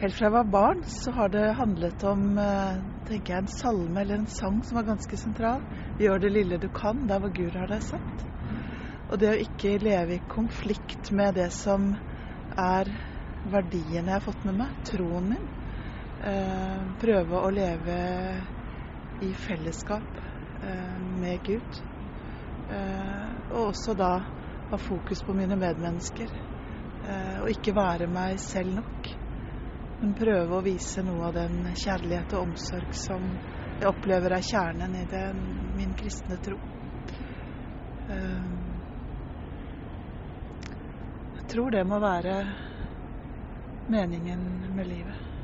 Helt fra jeg var barn så har det handlet om eh, tenker jeg, en salme eller en sang som var ganske sentral. Gjør det lille du kan der hvor Gud har deg satt. Og det å ikke leve i konflikt med det som er verdiene jeg har fått med meg, troen min. Eh, prøve å leve i fellesskap eh, med Gud. Og også da ha fokus på mine medmennesker. Og ikke være meg selv nok. Men prøve å vise noe av den kjærlighet og omsorg som jeg opplever er kjernen i det, min kristne tro. Eh, jeg tror det må være meningen med livet.